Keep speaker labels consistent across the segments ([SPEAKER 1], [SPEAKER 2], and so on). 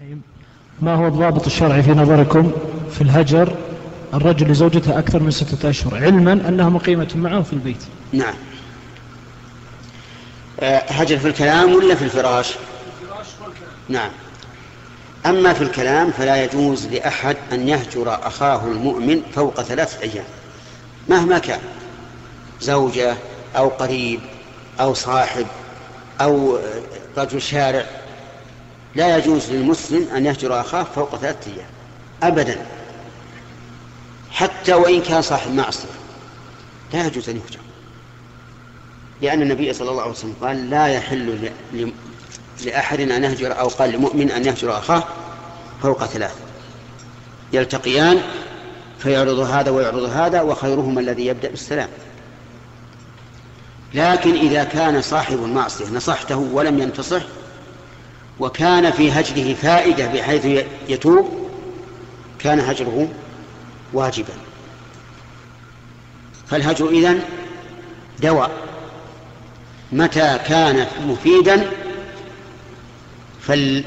[SPEAKER 1] الرحيم. ما هو الضابط الشرعي في نظركم في الهجر؟ الرجل لزوجته أكثر من ستة أشهر. علما أنها مقيمة معه في البيت.
[SPEAKER 2] نعم. آه، هجر في الكلام ولا في الفراش؟ نعم. أما في الكلام فلا يجوز لأحد أن يهجر أخاه المؤمن فوق ثلاثة أيام. مهما كان. زوجة أو قريب أو صاحب أو رجل شارع. لا يجوز للمسلم أن يهجر أخاه فوق ثلاثة أيام. أبدا. حتى وإن كان صاحب معصية. لا يجوز أن يهجر. لأن النبي صلى الله عليه وسلم قال لا يحل لأحد أن يهجر أو قال لمؤمن أن يهجر أخاه فوق ثلاث يلتقيان فيعرض هذا ويعرض هذا وخيرهما الذي يبدأ بالسلام. لكن إذا كان صاحب المعصية نصحته ولم ينتصح وكان في هجره فائدة بحيث يتوب كان هجره واجبا. فالهجر إذن دواء. متى كان مفيدا فليتقدم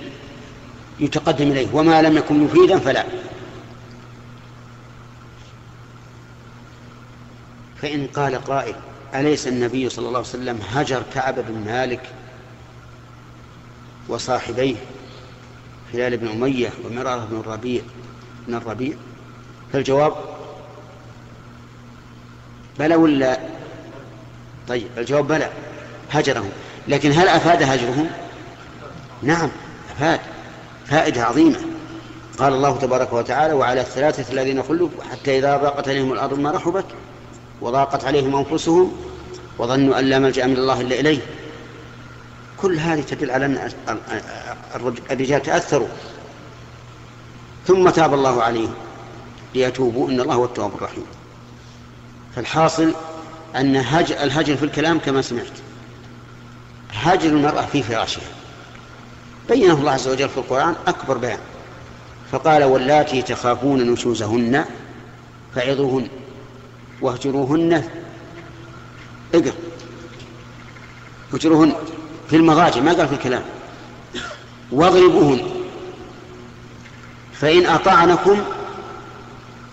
[SPEAKER 2] إليه وما لم يكن مفيدا فلا. فإن قال قائل أليس النبي صلى الله عليه وسلم هجر كعب بن مالك وصاحبيه هلال بن أمية ومرارة بن الربيع بن الربيع. فالجواب بلى ولا؟ طيب الجواب بلى هجرهم. لكن هل أفاد هجرهم؟ نعم أفاد. فائدة عظيمة. قال الله تبارك وتعالى وعلى الثلاثة الذين خلوا حتى إذا ضاقت عليهم الأرض ما رحبت وضاقت عليهم أنفسهم وظنوا أن لا ملجأ من الله إلا إليه. كل هذه تدل على أن الرجال تأثروا ثم تاب الله عليهم ليتوبوا. إن الله هو التواب الرحيم. فالحاصل أن هجر الهجر في الكلام كما سمعت. هجر المرأة في فراشها. بينه الله عز وجل في القرآن أكبر بيان. فقال واللاتي تخافون نشوزهن فعظوهن واهجروهن. اقرأ. اهجروهن. في المضاجع ما قال في الكلام. واضربوهن. فإن أطعنكم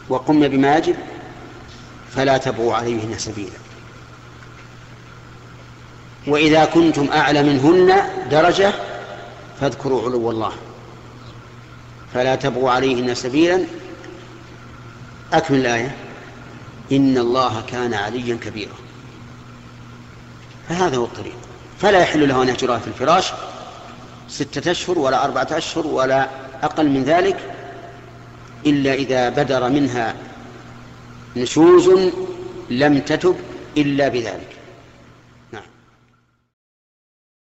[SPEAKER 2] وقمن بما يجب فلا تبغوا عليهن سبيلا. وإذا كنتم أعلى منهن درجة فاذكروا علو الله. فلا تبغوا عليهن سبيلا. أكمل الآية. إن الله كان عليا كبيرا. فهذا هو الطريق. فلا يحل له أن يهجرها في الفراش ستة أشهر ولا أربعة أشهر ولا أقل من ذلك إلا إذا بدر منها نشوز لم تتب إلا بذلك.